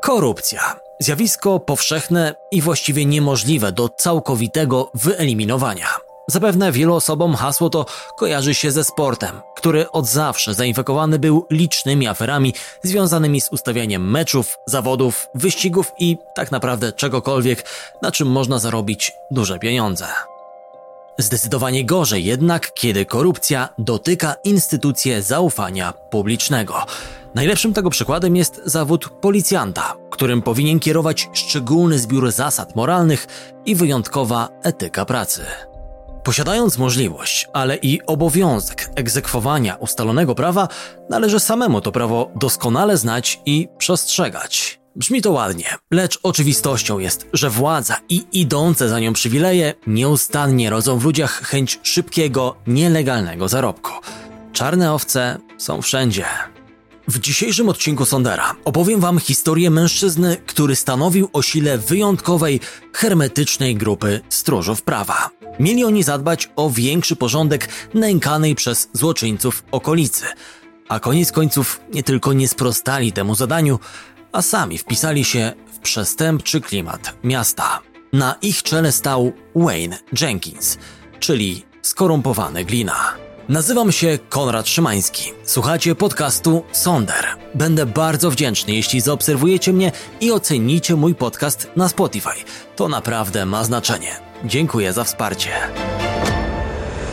Korupcja. Zjawisko powszechne i właściwie niemożliwe do całkowitego wyeliminowania. Zapewne wielu osobom hasło to kojarzy się ze sportem, który od zawsze zainfekowany był licznymi aferami związanymi z ustawianiem meczów, zawodów, wyścigów i tak naprawdę czegokolwiek, na czym można zarobić duże pieniądze. Zdecydowanie gorzej jednak, kiedy korupcja dotyka instytucje zaufania publicznego. Najlepszym tego przykładem jest zawód policjanta, którym powinien kierować szczególny zbiór zasad moralnych i wyjątkowa etyka pracy. Posiadając możliwość, ale i obowiązek egzekwowania ustalonego prawa, należy samemu to prawo doskonale znać i przestrzegać. Brzmi to ładnie, lecz oczywistością jest, że władza i idące za nią przywileje nieustannie rodzą w ludziach chęć szybkiego, nielegalnego zarobku. Czarne owce są wszędzie. W dzisiejszym odcinku Sondera opowiem Wam historię mężczyzny, który stanowił o sile wyjątkowej, hermetycznej grupy stróżów prawa. Mieli oni zadbać o większy porządek nękanej przez złoczyńców okolicy. A koniec końców nie tylko nie sprostali temu zadaniu, a sami wpisali się w przestępczy klimat miasta. Na ich czele stał Wayne Jenkins, czyli skorumpowany glina. Nazywam się Konrad Szymański. Słuchacie podcastu Sonder. Będę bardzo wdzięczny, jeśli zaobserwujecie mnie i ocenicie mój podcast na Spotify. To naprawdę ma znaczenie. Dziękuję za wsparcie.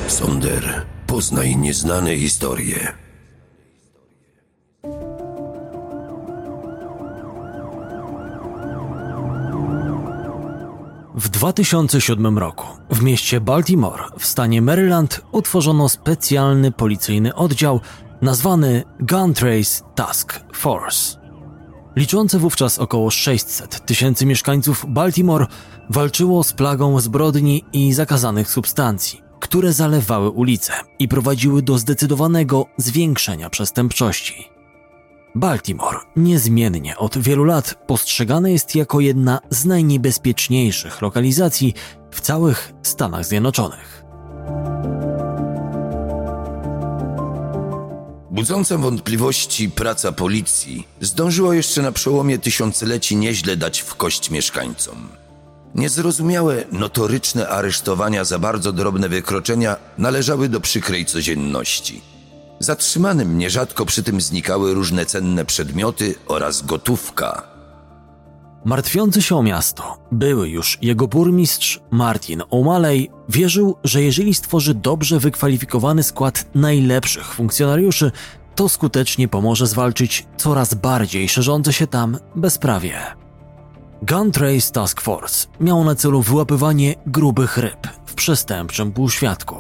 Sonder. Poznaj nieznane historie. W 2007 roku w mieście Baltimore w stanie Maryland utworzono specjalny policyjny oddział nazwany Gun Trace Task Force. Liczące wówczas około 600 tysięcy mieszkańców Baltimore walczyło z plagą zbrodni i zakazanych substancji, które zalewały ulice i prowadziły do zdecydowanego zwiększenia przestępczości. Baltimore niezmiennie od wielu lat postrzegane jest jako jedna z najniebezpieczniejszych lokalizacji w całych Stanach Zjednoczonych. Budząca wątpliwości praca policji zdążyła jeszcze na przełomie tysiącleci nieźle dać w kość mieszkańcom. Niezrozumiałe, notoryczne aresztowania za bardzo drobne wykroczenia należały do przykrej codzienności. Zatrzymanym nierzadko przy tym znikały różne cenne przedmioty oraz gotówka. Martwiący się o miasto, były już jego burmistrz Martin O'Malley wierzył, że jeżeli stworzy dobrze wykwalifikowany skład najlepszych funkcjonariuszy, to skutecznie pomoże zwalczyć coraz bardziej szerzące się tam bezprawie. Gun Trace Task Force miał na celu wyłapywanie grubych ryb w przestępczym półświadku.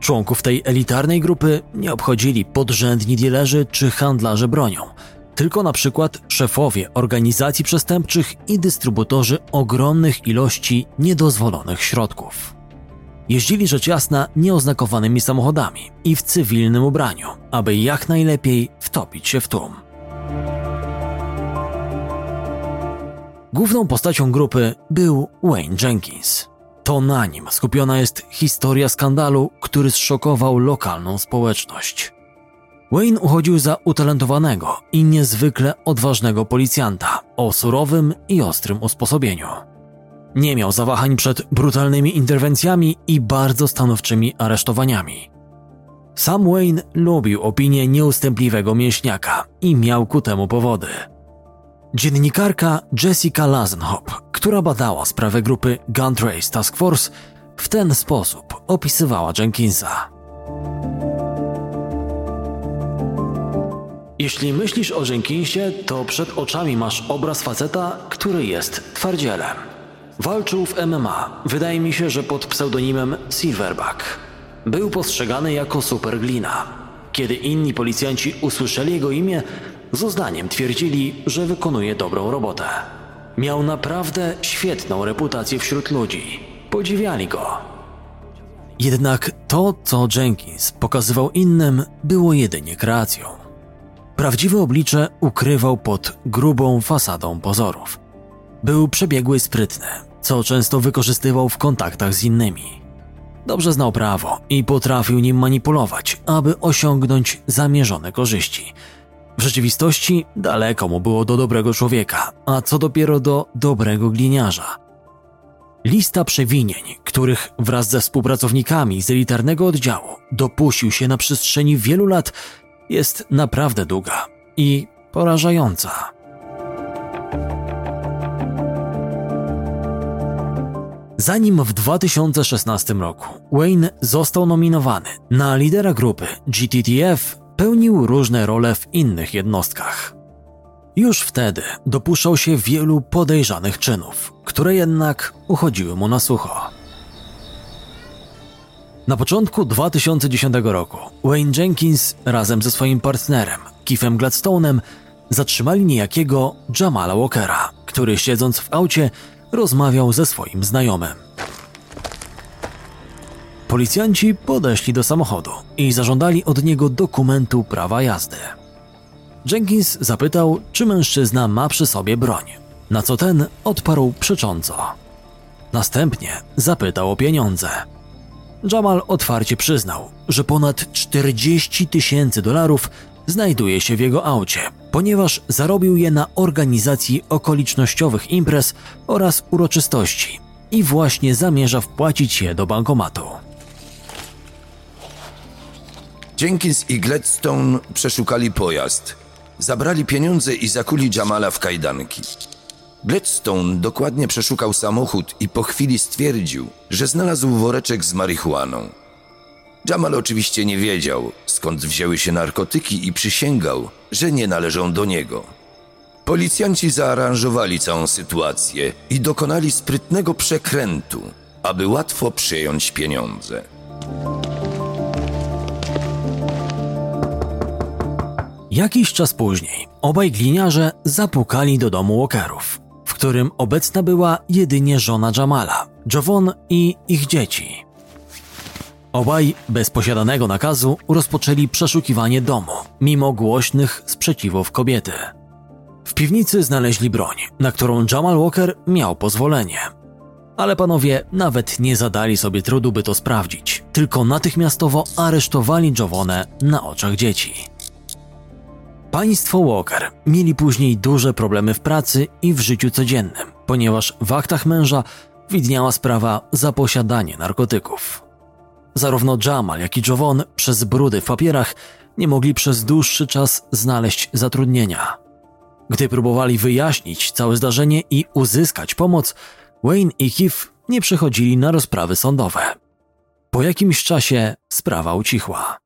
Członków tej elitarnej grupy nie obchodzili podrzędni dilerzy czy handlarze bronią, tylko na przykład szefowie organizacji przestępczych i dystrybutorzy ogromnych ilości niedozwolonych środków. Jeździli rzecz jasna nieoznakowanymi samochodami i w cywilnym ubraniu, aby jak najlepiej wtopić się w tłum. Główną postacią grupy był Wayne Jenkins. To na nim skupiona jest historia skandalu, który zszokował lokalną społeczność. Wayne uchodził za utalentowanego i niezwykle odważnego policjanta o surowym i ostrym usposobieniu. Nie miał zawahań przed brutalnymi interwencjami i bardzo stanowczymi aresztowaniami. Sam Wayne lubił opinię nieustępliwego mięśniaka i miał ku temu powody. Dziennikarka Jessica Lazenhop, która badała sprawę grupy Gun Trace Task Force, w ten sposób opisywała Jenkinsa. Jeśli myślisz o Jenkinsie, to przed oczami masz obraz faceta, który jest twardzielem. Walczył w MMA, wydaje mi się, że pod pseudonimem Silverback. Był postrzegany jako superglina. Kiedy inni policjanci usłyszeli jego imię, z uznaniem twierdzili, że wykonuje dobrą robotę. Miał naprawdę świetną reputację wśród ludzi. Podziwiali go. Jednak to, co Jenkins pokazywał innym, było jedynie kreacją. Prawdziwe oblicze ukrywał pod grubą fasadą pozorów. Był przebiegły i sprytny, co często wykorzystywał w kontaktach z innymi. Dobrze znał prawo i potrafił nim manipulować, aby osiągnąć zamierzone korzyści – W rzeczywistości daleko mu było do dobrego człowieka, a co dopiero do dobrego gliniarza. Lista przewinień, których wraz ze współpracownikami z elitarnego oddziału dopuścił się na przestrzeni wielu lat, jest naprawdę długa i porażająca. Zanim w 2016 roku Wayne został nominowany na lidera grupy GTTF, pełnił różne role w innych jednostkach. Już wtedy dopuszczał się wielu podejrzanych czynów, które jednak uchodziły mu na sucho. Na początku 2010 roku Wayne Jenkins razem ze swoim partnerem Keithem Gladstone'em zatrzymali niejakiego Jamala Walkera, który siedząc w aucie rozmawiał ze swoim znajomym. Policjanci podeszli do samochodu i zażądali od niego dokumentu prawa jazdy. Jenkins zapytał, czy mężczyzna ma przy sobie broń, na co ten odparł przecząco. Następnie zapytał o pieniądze. Jamal otwarcie przyznał, że ponad 40 tysięcy dolarów znajduje się w jego aucie, ponieważ zarobił je na organizacji okolicznościowych imprez oraz uroczystości i właśnie zamierza wpłacić je do bankomatu. Jenkins i Gladstone przeszukali pojazd, zabrali pieniądze i zakuli Jamala w kajdanki. Gladstone dokładnie przeszukał samochód i po chwili stwierdził, że znalazł woreczek z marihuaną. Jamal oczywiście nie wiedział, skąd wzięły się narkotyki i przysięgał, że nie należą do niego. Policjanci zaaranżowali całą sytuację i dokonali sprytnego przekrętu, aby łatwo przyjąć pieniądze. Jakiś czas później obaj gliniarze zapukali do domu Walkerów, w którym obecna była jedynie żona Jamala, Jovon i ich dzieci. Obaj bez posiadanego nakazu rozpoczęli przeszukiwanie domu, mimo głośnych sprzeciwów kobiety. W piwnicy znaleźli broń, na którą Jamal Walker miał pozwolenie. Ale panowie nawet nie zadali sobie trudu, by to sprawdzić, tylko natychmiastowo aresztowali Jovonę na oczach dzieci. Państwo Walker mieli później duże problemy w pracy i w życiu codziennym, ponieważ w aktach męża widniała sprawa za posiadanie narkotyków. Zarówno Jamal, jak i Jovon przez brudy w papierach nie mogli przez dłuższy czas znaleźć zatrudnienia. Gdy próbowali wyjaśnić całe zdarzenie i uzyskać pomoc, Wayne i Keith nie przychodzili na rozprawy sądowe. Po jakimś czasie sprawa ucichła.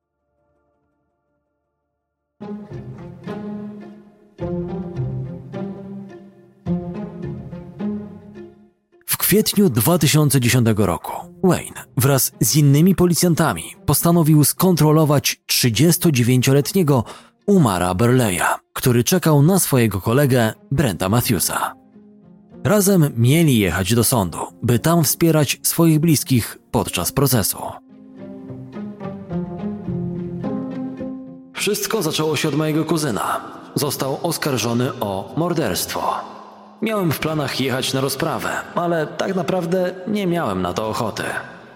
Kwietniu 2010 roku Wayne wraz z innymi policjantami postanowił skontrolować 39-letniego Umara Burleya, który czekał na swojego kolegę Brenta Matthewsa. Razem mieli jechać do sądu, by tam wspierać swoich bliskich podczas procesu. Wszystko zaczęło się od mojego kuzyna. Został oskarżony o morderstwo. Miałem w planach jechać na rozprawę, ale tak naprawdę nie miałem na to ochoty.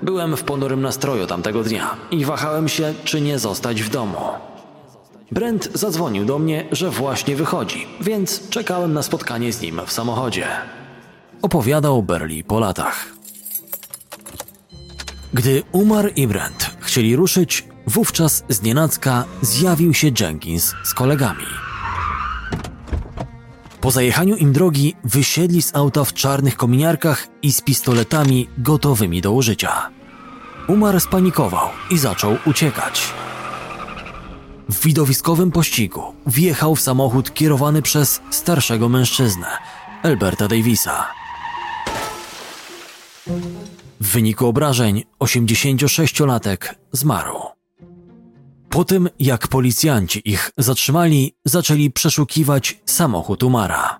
Byłem w ponurym nastroju tamtego dnia i wahałem się, czy nie zostać w domu. Brent zadzwonił do mnie, że właśnie wychodzi, więc czekałem na spotkanie z nim w samochodzie. Opowiadał Berli po latach. Gdy Umar i Brent chcieli ruszyć, wówczas znienacka zjawił się Jenkins z kolegami. Po zajechaniu im drogi wysiedli z auta w czarnych kominiarkach i z pistoletami gotowymi do użycia. Umar spanikował i zaczął uciekać. W widowiskowym pościgu wjechał w samochód kierowany przez starszego mężczyznę, Alberta Davisa. W wyniku obrażeń 86-latek zmarł. Po tym, jak policjanci ich zatrzymali, zaczęli przeszukiwać samochód Umara.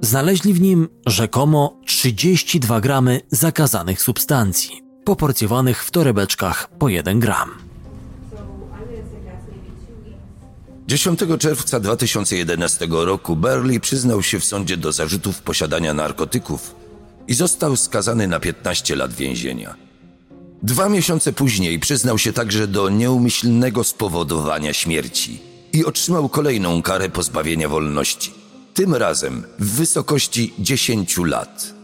Znaleźli w nim rzekomo 32 gramy zakazanych substancji, poporcjowanych w torebeczkach po 1 gram. 10 czerwca 2011 roku Burley przyznał się w sądzie do zarzutów posiadania narkotyków i został skazany na 15 lat więzienia. Dwa miesiące później przyznał się także do nieumyślnego spowodowania śmierci i otrzymał kolejną karę pozbawienia wolności. Tym razem w wysokości 10 lat.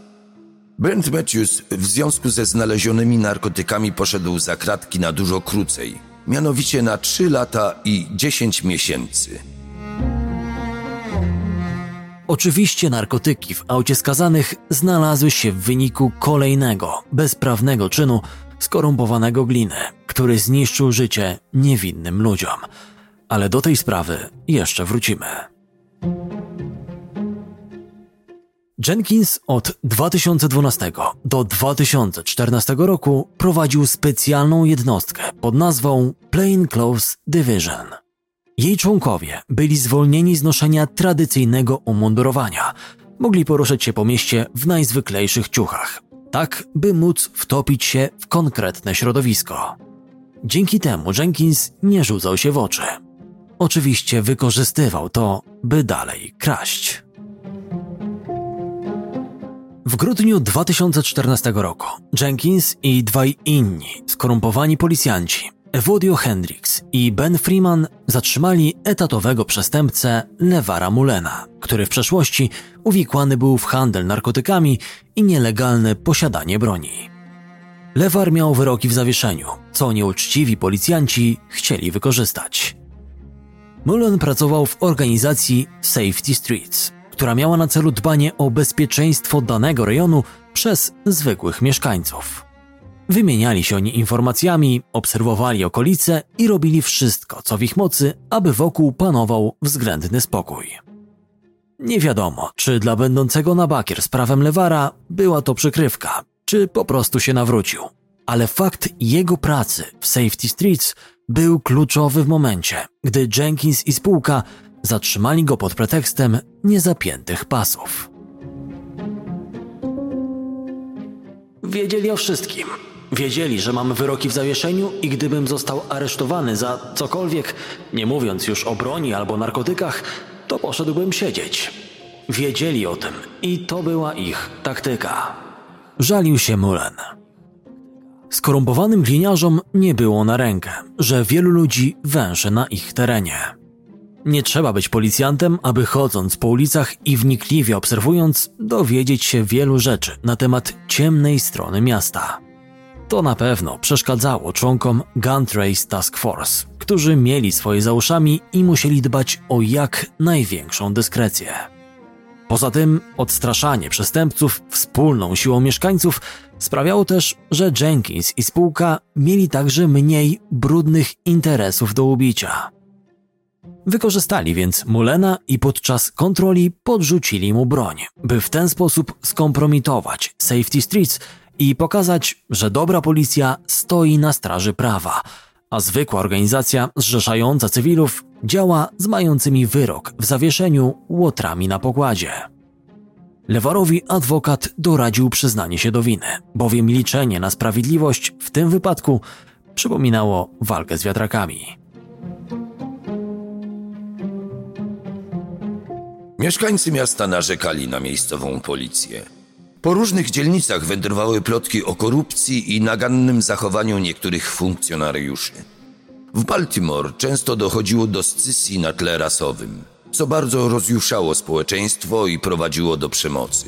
Brent Matthews w związku ze znalezionymi narkotykami poszedł za kratki na dużo krócej, mianowicie na 3 lata i 10 miesięcy. Oczywiście narkotyki w aucie skazanych znalazły się w wyniku kolejnego, bezprawnego czynu skorumpowanego gliny, który zniszczył życie niewinnym ludziom. Ale do tej sprawy jeszcze wrócimy. Jenkins od 2012 do 2014 roku prowadził specjalną jednostkę pod nazwą Plain Clothes Division. Jej członkowie byli zwolnieni z noszenia tradycyjnego umundurowania. Mogli poruszać się po mieście w najzwyklejszych ciuchach, tak by móc wtopić się w konkretne środowisko. Dzięki temu Jenkins nie rzucał się w oczy. Oczywiście wykorzystywał to, by dalej kraść. W grudniu 2014 roku Jenkins i dwaj inni skorumpowani policjanci, Evodio Hendricks i Ben Freeman, zatrzymali etatowego przestępcę Lewara Mulena, który w przeszłości uwikłany był w handel narkotykami i nielegalne posiadanie broni. Lewar miał wyroki w zawieszeniu, co nieuczciwi policjanci chcieli wykorzystać. Mullen pracował w organizacji Safety Streets, która miała na celu dbanie o bezpieczeństwo danego rejonu przez zwykłych mieszkańców. Wymieniali się oni informacjami, obserwowali okolice i robili wszystko, co w ich mocy, aby wokół panował względny spokój. Nie wiadomo, czy dla będącego na bakier z prawem Lewara była to przykrywka, czy po prostu się nawrócił. Ale fakt jego pracy w Safety Streets był kluczowy w momencie, gdy Jenkins i spółka zatrzymali go pod pretekstem niezapiętych pasów. Wiedzieli o wszystkim. Wiedzieli, że mam wyroki w zawieszeniu i gdybym został aresztowany za cokolwiek, nie mówiąc już o broni albo narkotykach, to poszedłbym siedzieć. Wiedzieli o tym i to była ich taktyka. Żalił się Mullen. Skorumpowanym gliniarzom nie było na rękę, że wielu ludzi węszy na ich terenie. Nie trzeba być policjantem, aby chodząc po ulicach i wnikliwie obserwując, dowiedzieć się wielu rzeczy na temat ciemnej strony miasta. To na pewno przeszkadzało członkom Gun Trace Task Force, którzy mieli swoje za uszami i musieli dbać o jak największą dyskrecję. Poza tym odstraszanie przestępców wspólną siłą mieszkańców sprawiało też, że Jenkins i spółka mieli także mniej brudnych interesów do ubicia. Wykorzystali więc Mulena i podczas kontroli podrzucili mu broń, by w ten sposób skompromitować Safety Streets i pokazać, że dobra policja stoi na straży prawa, a zwykła organizacja zrzeszająca cywilów działa z mającymi wyrok w zawieszeniu łotrami na pokładzie. Lewarowi adwokat doradził przyznanie się do winy, bowiem liczenie na sprawiedliwość w tym wypadku przypominało walkę z wiatrakami. Mieszkańcy miasta narzekali na miejscową policję. Po różnych dzielnicach wędrowały plotki o korupcji i nagannym zachowaniu niektórych funkcjonariuszy. W Baltimore często dochodziło do scysji na tle rasowym, co bardzo rozjuszało społeczeństwo i prowadziło do przemocy.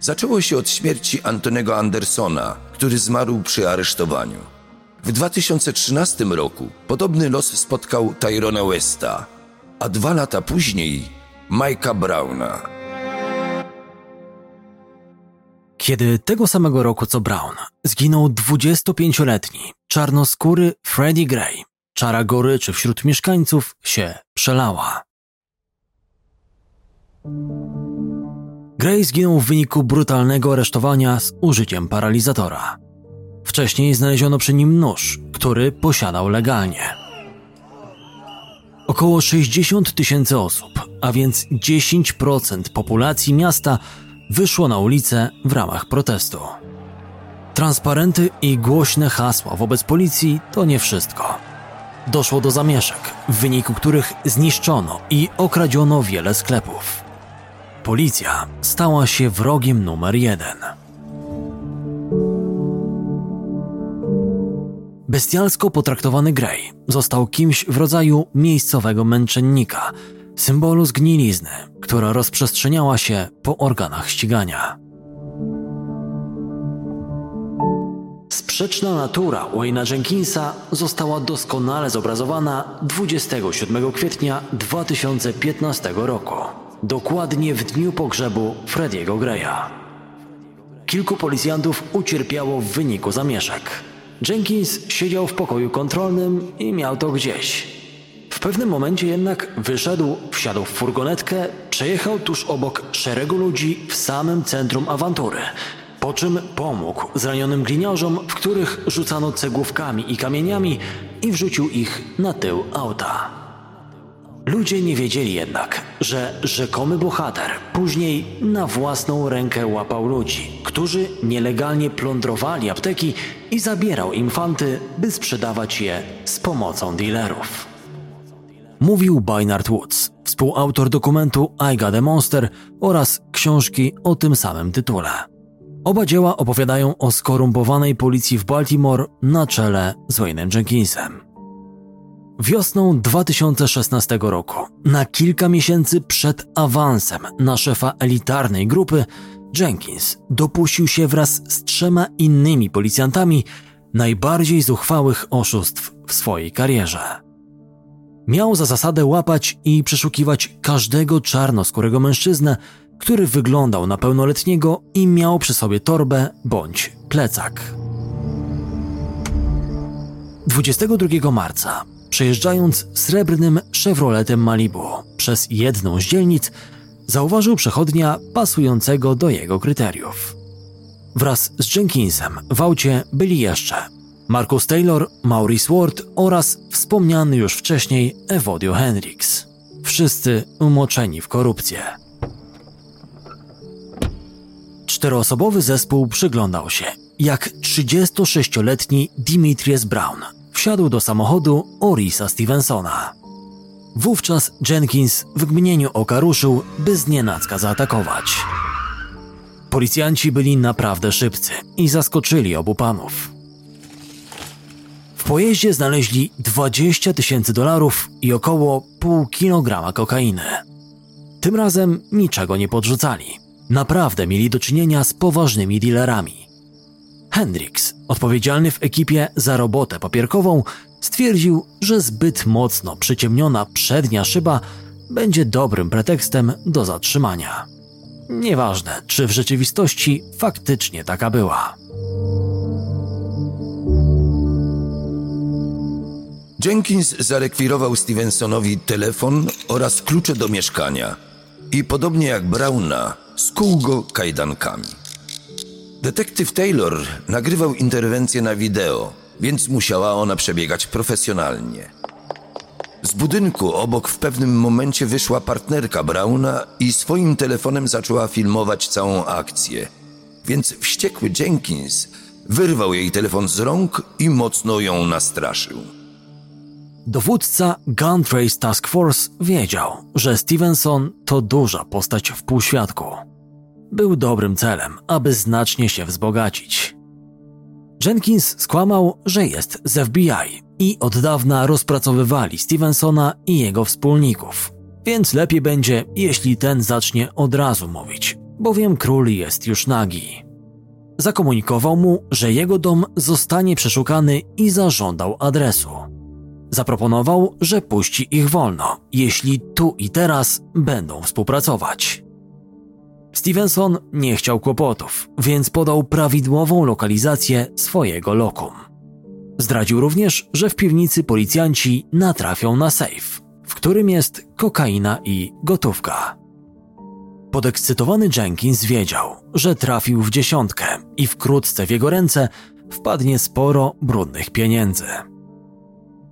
Zaczęło się od śmierci Antonego Andersona, który zmarł przy aresztowaniu. W 2013 roku podobny los spotkał Tyrona Westa, a dwa lata później Mike'a Browna. Kiedy tego samego roku co Brown zginął 25-letni czarnoskóry Freddie Gray, czara goryczy wśród mieszkańców się przelała. Gray zginął w wyniku brutalnego aresztowania z użyciem paralizatora. Wcześniej znaleziono przy nim nóż, który posiadał legalnie. Około 60 tysięcy osób, a więc 10% populacji miasta wyszło na ulicę w ramach protestu. Transparenty i głośne hasła wobec policji to nie wszystko. Doszło do zamieszek, w wyniku których zniszczono i okradziono wiele sklepów. Policja stała się wrogiem numer jeden. Bestialsko potraktowany Gray został kimś w rodzaju miejscowego męczennika, symbolu zgnilizny, która rozprzestrzeniała się po organach ścigania. Sprzeczna natura Wayne'a Jenkinsa została doskonale zobrazowana 27 kwietnia 2015 roku, dokładnie w dniu pogrzebu Frediego Greya. Kilku policjantów ucierpiało w wyniku zamieszek. Jenkins siedział w pokoju kontrolnym i miał to gdzieś. W pewnym momencie jednak wyszedł, wsiadł w furgonetkę, przejechał tuż obok szeregu ludzi w samym centrum awantury – po czym pomógł zranionym gliniarzom, w których rzucano cegłówkami i kamieniami i wrzucił ich na tył auta. Ludzie nie wiedzieli jednak, że rzekomy bohater później na własną rękę łapał ludzi, którzy nielegalnie plądrowali apteki i zabierał im fanty, by sprzedawać je z pomocą dealerów. Mówił Bynard Woods, współautor dokumentu I Got a Monster oraz książki o tym samym tytule. Oba dzieła opowiadają o skorumpowanej policji w Baltimore na czele z Wayne'em Jenkinsem. Wiosną 2016 roku, na kilka miesięcy przed awansem na szefa elitarnej grupy, Jenkins dopuścił się wraz z trzema innymi policjantami najbardziej zuchwałych oszustw w swojej karierze. Miał za zasadę łapać i przeszukiwać każdego czarnoskórego mężczyznę, który wyglądał na pełnoletniego i miał przy sobie torbę bądź plecak. 22 marca, przejeżdżając srebrnym Chevroletem Malibu przez jedną z dzielnic, zauważył przechodnia pasującego do jego kryteriów. Wraz z Jenkinsem w aucie byli jeszcze Marcus Taylor, Maurice Ward oraz wspomniany już wcześniej Evodio Hendricks. Wszyscy umoczeni w korupcję. Czteroosobowy zespół przyglądał się, jak 36-letni Dimitrius Brown wsiadł do samochodu Orisa Stevensona. Wówczas Jenkins w gminieniu oka ruszył, by znienacka zaatakować. Policjanci byli naprawdę szybcy i zaskoczyli obu panów. W pojeździe znaleźli 20 tysięcy dolarów i około pół kilograma kokainy. Tym razem niczego nie podrzucali. Naprawdę mieli do czynienia z poważnymi dealerami. Hendrix, odpowiedzialny w ekipie za robotę papierkową, stwierdził, że zbyt mocno przyciemniona przednia szyba będzie dobrym pretekstem do zatrzymania. Nieważne, czy w rzeczywistości faktycznie taka była. Jenkins zarekwirował Stevensonowi telefon oraz klucze do mieszkania i podobnie jak Browna, skuł go kajdankami. Detektyw Taylor nagrywał interwencję na wideo, więc musiała ona przebiegać profesjonalnie. Z budynku obok w pewnym momencie wyszła partnerka Browna i swoim telefonem zaczęła filmować całą akcję. Więc wściekły Jenkins wyrwał jej telefon z rąk i mocno ją nastraszył. Dowódca Gun Trace Task Force wiedział, że Stevenson to duża postać w półświadku. Był dobrym celem, aby znacznie się wzbogacić. Jenkins skłamał, że jest z FBI i od dawna rozpracowywali Stevensona i jego wspólników. Więc lepiej będzie, jeśli ten zacznie od razu mówić, bowiem król jest już nagi. Zakomunikował mu, że jego dom zostanie przeszukany i zażądał adresu. Zaproponował, że puści ich wolno, jeśli tu i teraz będą współpracować. Stevenson nie chciał kłopotów, więc podał prawidłową lokalizację swojego lokum. Zdradził również, że w piwnicy policjanci natrafią na sejf, w którym jest kokaina i gotówka. Podekscytowany Jenkins wiedział, że trafił w dziesiątkę i wkrótce w jego ręce wpadnie sporo brudnych pieniędzy.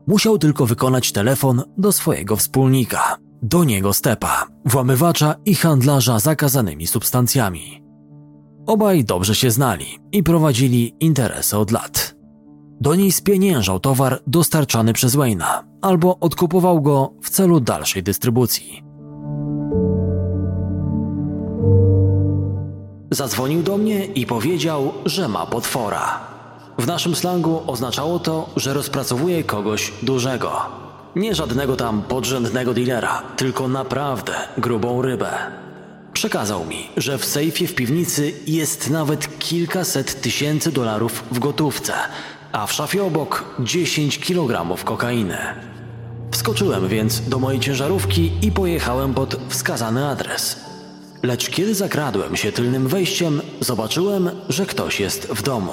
Musiał tylko wykonać telefon do swojego wspólnika, do niego stepa, włamywacza i handlarza zakazanymi substancjami. Obaj dobrze się znali i prowadzili interesy od lat. Do niej spieniężał towar dostarczany przez Wayna albo odkupował go w celu dalszej dystrybucji. Zadzwonił do mnie i powiedział, że ma potwora. W naszym slangu oznaczało to, że rozpracowuje kogoś dużego. Nie żadnego tam podrzędnego dealera, tylko naprawdę grubą rybę. Przekazał mi, że w sejfie w piwnicy jest nawet kilkaset tysięcy dolarów w gotówce, a w szafie obok 10 kg kokainy. Wskoczyłem więc do mojej ciężarówki i pojechałem pod wskazany adres. Lecz kiedy zakradłem się tylnym wejściem, zobaczyłem, że ktoś jest w domu.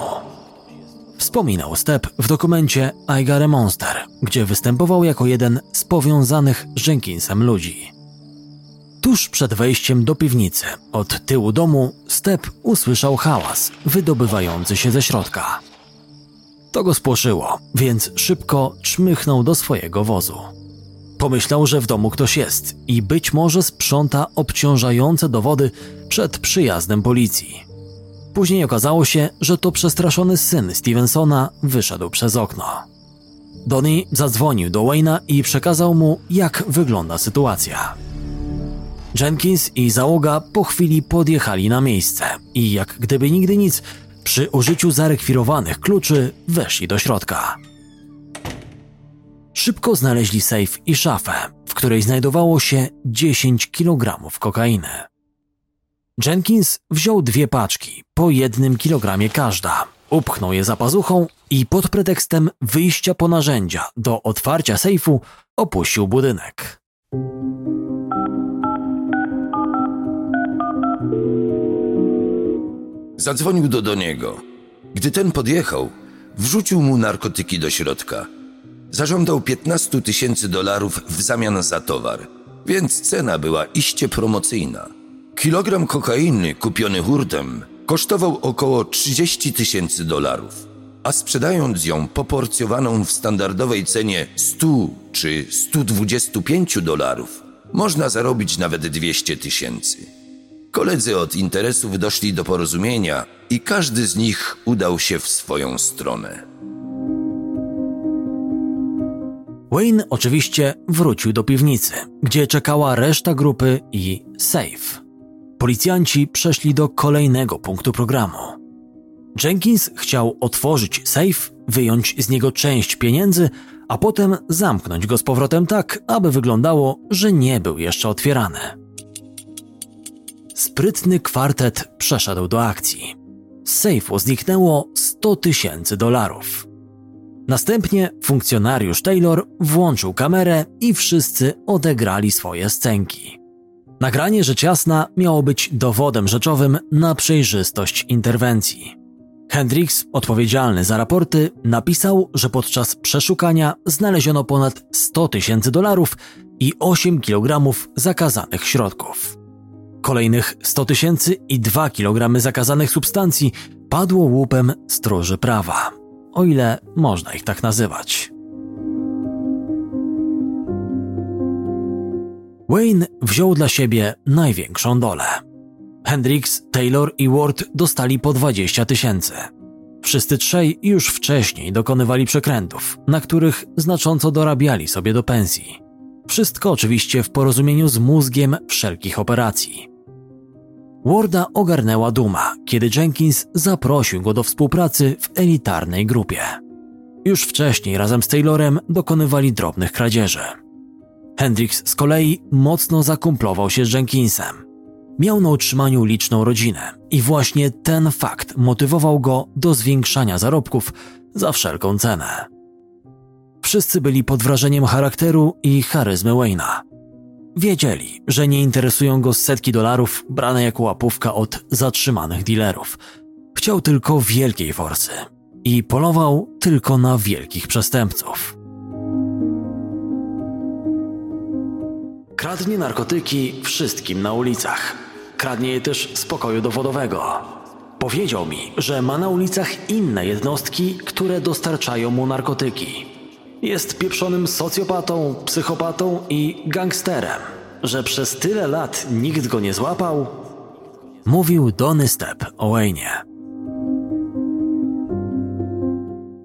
Wspominał Step w dokumencie I Got a Monster, gdzie występował jako jeden z powiązanych z Jenkinsem ludzi. Tuż przed wejściem do piwnicy, od tyłu domu, Step usłyszał hałas wydobywający się ze środka. To go spłoszyło, więc szybko czmychnął do swojego wozu. Pomyślał, że w domu ktoś jest i być może sprząta obciążające dowody przed przyjazdem policji. Później okazało się, że to przestraszony syn Stevensona wyszedł przez okno. Donnie zadzwonił do Wayne'a i przekazał mu, jak wygląda sytuacja. Jenkins i załoga po chwili podjechali na miejsce i jak gdyby nigdy nic, przy użyciu zarekwirowanych kluczy weszli do środka. Szybko znaleźli sejf i szafę, w której znajdowało się 10 kg kokainy. Jenkins wziął dwie paczki, po jednym kilogramie każda, upchnął je za pazuchą i pod pretekstem wyjścia po narzędzia do otwarcia sejfu opuścił budynek. Zadzwonił do Doniego. Gdy ten podjechał, wrzucił mu narkotyki do środka. Zażądał 15 tysięcy dolarów w zamian za towar, więc cena była iście promocyjna. Kilogram kokainy kupiony hurtem kosztował około 30 tysięcy dolarów, a sprzedając ją poporcjowaną w standardowej cenie 100 czy 125 dolarów, można zarobić nawet 200 tysięcy. Koledzy od interesów doszli do porozumienia i każdy z nich udał się w swoją stronę. Wayne oczywiście wrócił do piwnicy, gdzie czekała reszta grupy i safe. Policjanci przeszli do kolejnego punktu programu. Jenkins chciał otworzyć safe, wyjąć z niego część pieniędzy, a potem zamknąć go z powrotem tak, aby wyglądało, że nie był jeszcze otwierany. Sprytny kwartet przeszedł do akcji. Z sejfu zniknęło 100 tysięcy dolarów. Następnie funkcjonariusz Taylor włączył kamerę i wszyscy odegrali swoje scenki. Nagranie rzecz jasna miało być dowodem rzeczowym na przejrzystość interwencji. Hendrix, odpowiedzialny za raporty, napisał, że podczas przeszukania znaleziono ponad 100 tysięcy dolarów i 8 kg zakazanych środków. Kolejnych 100 tysięcy i 2 kg zakazanych substancji padło łupem stróży prawa, o ile można ich tak nazywać. Wayne wziął dla siebie największą dolę. Hendrix, Taylor i Ward dostali po 20 tysięcy. Wszyscy trzej już wcześniej dokonywali przekrętów, na których znacząco dorabiali sobie do pensji. Wszystko oczywiście w porozumieniu z mózgiem wszelkich operacji. Warda ogarnęła duma, kiedy Jenkins zaprosił go do współpracy w elitarnej grupie. Już wcześniej razem z Taylorem dokonywali drobnych kradzieży. Hendrix z kolei mocno zakumplował się z Jenkinsem. Miał na utrzymaniu liczną rodzinę i właśnie ten fakt motywował go do zwiększania zarobków za wszelką cenę. Wszyscy byli pod wrażeniem charakteru i charyzmy Wayna. Wiedzieli, że nie interesują go setki dolarów brane jako łapówka od zatrzymanych dealerów. Chciał tylko wielkiej forsy i polował tylko na wielkich przestępców. Kradnie narkotyki wszystkim na ulicach. Kradnie je też z pokoju dowodowego. Powiedział mi, że ma na ulicach inne jednostki, które dostarczają mu narkotyki. Jest pieprzonym socjopatą, psychopatą i gangsterem. Że przez tyle lat nikt go nie złapał? Mówił Donny Step o Wayne'ie.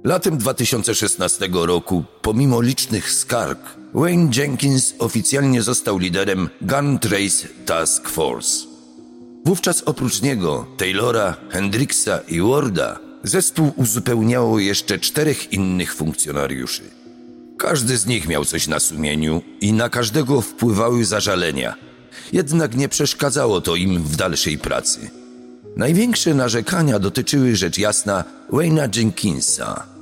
Latem 2016 roku, pomimo licznych skarg, Wayne Jenkins oficjalnie został liderem Gun Trace Task Force. Wówczas oprócz niego, Taylora, Hendrixa i Warda zespół uzupełniało jeszcze czterech innych funkcjonariuszy. Każdy z nich miał coś na sumieniu i na każdego wpływały zażalenia. Jednak nie przeszkadzało to im w dalszej pracy. Największe narzekania dotyczyły rzecz jasna Wayna Jenkinsa.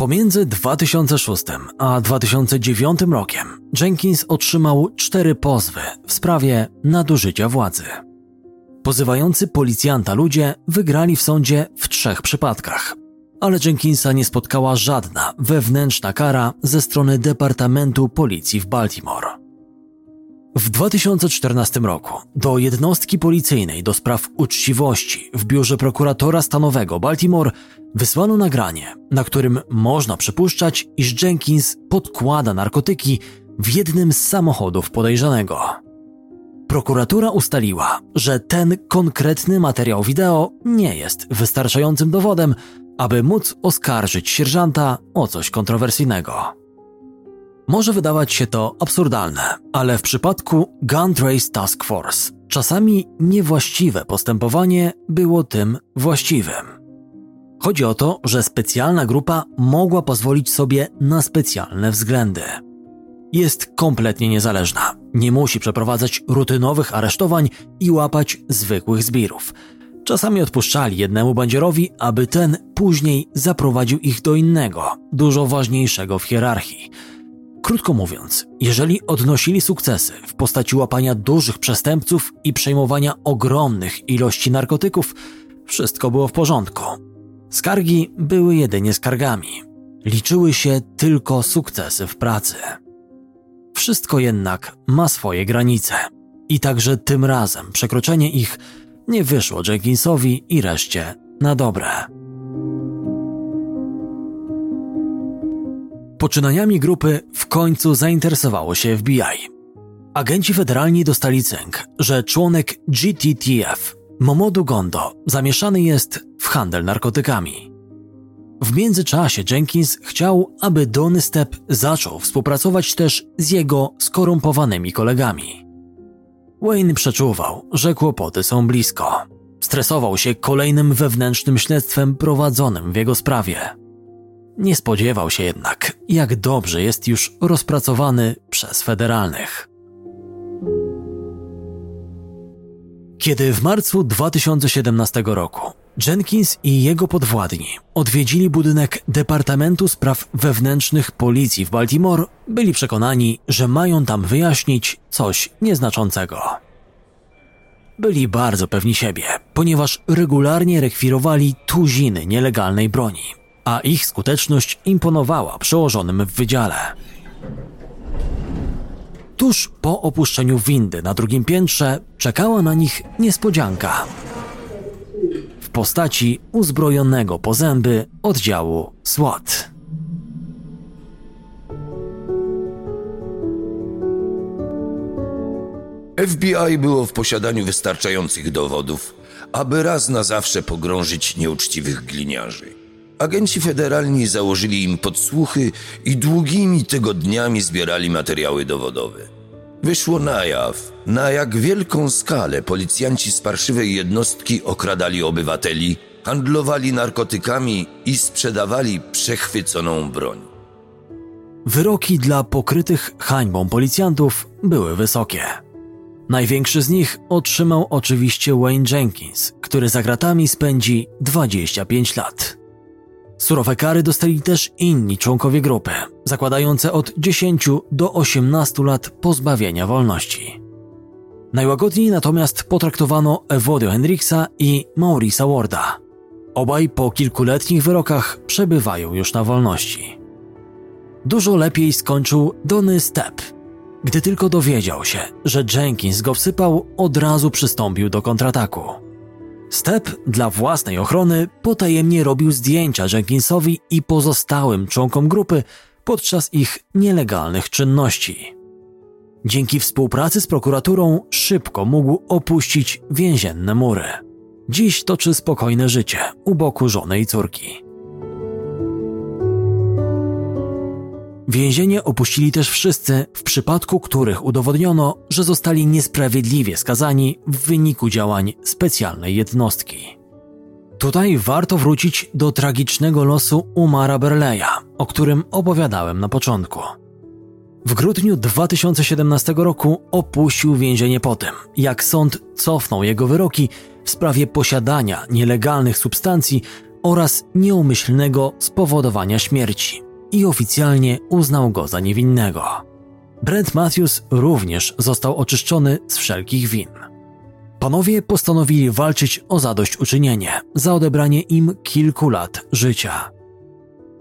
Pomiędzy 2006 a 2009 rokiem Jenkins otrzymał cztery pozwy w sprawie nadużycia władzy. Pozywający policjanta ludzie wygrali w sądzie w trzech przypadkach, ale Jenkinsa nie spotkała żadna wewnętrzna kara ze strony Departamentu Policji w Baltimore. W 2014 roku do jednostki policyjnej do spraw uczciwości w biurze prokuratora stanowego Baltimore wysłano nagranie, na którym można przypuszczać, iż Jenkins podkłada narkotyki w jednym z samochodów podejrzanego. Prokuratura ustaliła, że ten konkretny materiał wideo nie jest wystarczającym dowodem, aby móc oskarżyć sierżanta o coś kontrowersyjnego. Może wydawać się to absurdalne, ale w przypadku Gun Trace Task Force czasami niewłaściwe postępowanie było tym właściwym. Chodzi o to, że specjalna grupa mogła pozwolić sobie na specjalne względy. Jest kompletnie niezależna, nie musi przeprowadzać rutynowych aresztowań i łapać zwykłych zbirów. Czasami odpuszczali jednemu bandzierowi, aby ten później zaprowadził ich do innego, dużo ważniejszego w hierarchii. Krótko mówiąc, jeżeli odnosili sukcesy w postaci łapania dużych przestępców i przejmowania ogromnych ilości narkotyków, wszystko było w porządku. Skargi były jedynie skargami. Liczyły się tylko sukcesy w pracy. Wszystko jednak ma swoje granice. I także tym razem przekroczenie ich nie wyszło Jenkinsowi i reszcie na dobre. Poczynaniami grupy w końcu zainteresowało się FBI. Agenci federalni dostali cynk, że członek GTTF, Momodu Gondo, zamieszany jest w handel narkotykami. W międzyczasie Jenkins chciał, aby Donny Step zaczął współpracować też z jego skorumpowanymi kolegami. Wayne przeczuwał, że kłopoty są blisko. Stresował się kolejnym wewnętrznym śledztwem prowadzonym w jego sprawie. Nie spodziewał się jednak, jak dobrze jest już rozpracowany przez federalnych. Kiedy w marcu 2017 roku Jenkins i jego podwładni odwiedzili budynek Departamentu Spraw Wewnętrznych Policji w Baltimore, byli przekonani, że mają tam wyjaśnić coś nieznaczącego. Byli bardzo pewni siebie, ponieważ regularnie rekwirowali tuziny nielegalnej broni, a ich skuteczność imponowała przełożonym w wydziale. Tuż po opuszczeniu windy na drugim piętrze czekała na nich niespodzianka w postaci uzbrojonego po zęby oddziału SWAT. FBI było w posiadaniu wystarczających dowodów, aby raz na zawsze pogrążyć nieuczciwych gliniarzy. Agenci federalni założyli im podsłuchy i długimi tygodniami zbierali materiały dowodowe. Wyszło na jaw, na jak wielką skalę policjanci z parszywej jednostki okradali obywateli, handlowali narkotykami i sprzedawali przechwyconą broń. Wyroki dla pokrytych hańbą policjantów były wysokie. Największy z nich otrzymał oczywiście Wayne Jenkins, który za gratami spędzi 25 lat. Surowe kary dostali też inni członkowie grupy, zakładające od 10 do 18 lat pozbawienia wolności. Najłagodniej natomiast potraktowano Ewodio Hendricksa i Maurisa Warda. Obaj po kilkuletnich wyrokach przebywają już na wolności. Dużo lepiej skończył Donny Step. Gdy tylko dowiedział się, że Jenkins go wsypał, od razu przystąpił do kontrataku. Step dla własnej ochrony potajemnie robił zdjęcia Jenkinsowi i pozostałym członkom grupy podczas ich nielegalnych czynności. Dzięki współpracy z prokuraturą szybko mógł opuścić więzienne mury. Dziś toczy spokojne życie u boku żony i córki. Więzienie opuścili też wszyscy, w przypadku których udowodniono, że zostali niesprawiedliwie skazani w wyniku działań specjalnej jednostki. Tutaj warto wrócić do tragicznego losu Umara Berleya, o którym opowiadałem na początku. W grudniu 2017 roku opuścił więzienie po tym, jak sąd cofnął jego wyroki w sprawie posiadania nielegalnych substancji oraz nieumyślnego spowodowania śmierci i oficjalnie uznał go za niewinnego. Brent Matthews również został oczyszczony z wszelkich win. Panowie postanowili walczyć o zadośćuczynienie za odebranie im kilku lat życia.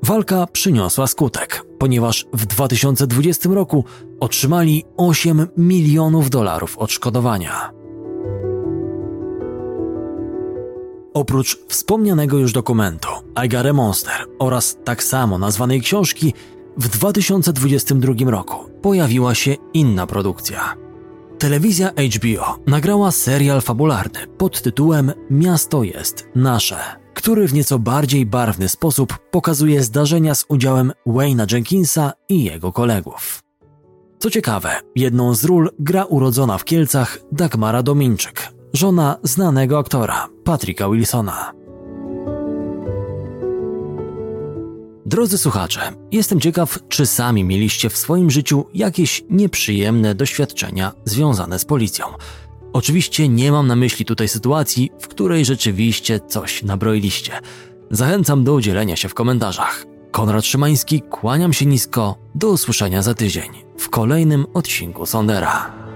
Walka przyniosła skutek, ponieważ w 2020 roku otrzymali 8 milionów dolarów odszkodowania. Oprócz wspomnianego już dokumentu I Got a Monster oraz tak samo nazwanej książki, w 2022 roku pojawiła się inna produkcja. Telewizja HBO nagrała serial fabularny pod tytułem Miasto jest nasze, który w nieco bardziej barwny sposób pokazuje zdarzenia z udziałem Wayne'a Jenkinsa i jego kolegów. Co ciekawe, jedną z ról gra urodzona w Kielcach Dagmara Dominczyk, żona znanego aktora Patricka Wilsona. Drodzy słuchacze, jestem ciekaw, czy sami mieliście w swoim życiu jakieś nieprzyjemne doświadczenia związane z policją. Oczywiście nie mam na myśli tutaj sytuacji, w której rzeczywiście coś nabroiliście. Zachęcam do udzielenia się w komentarzach. Konrad Szymański, kłaniam się nisko. Do usłyszenia za tydzień w kolejnym odcinku Sondera.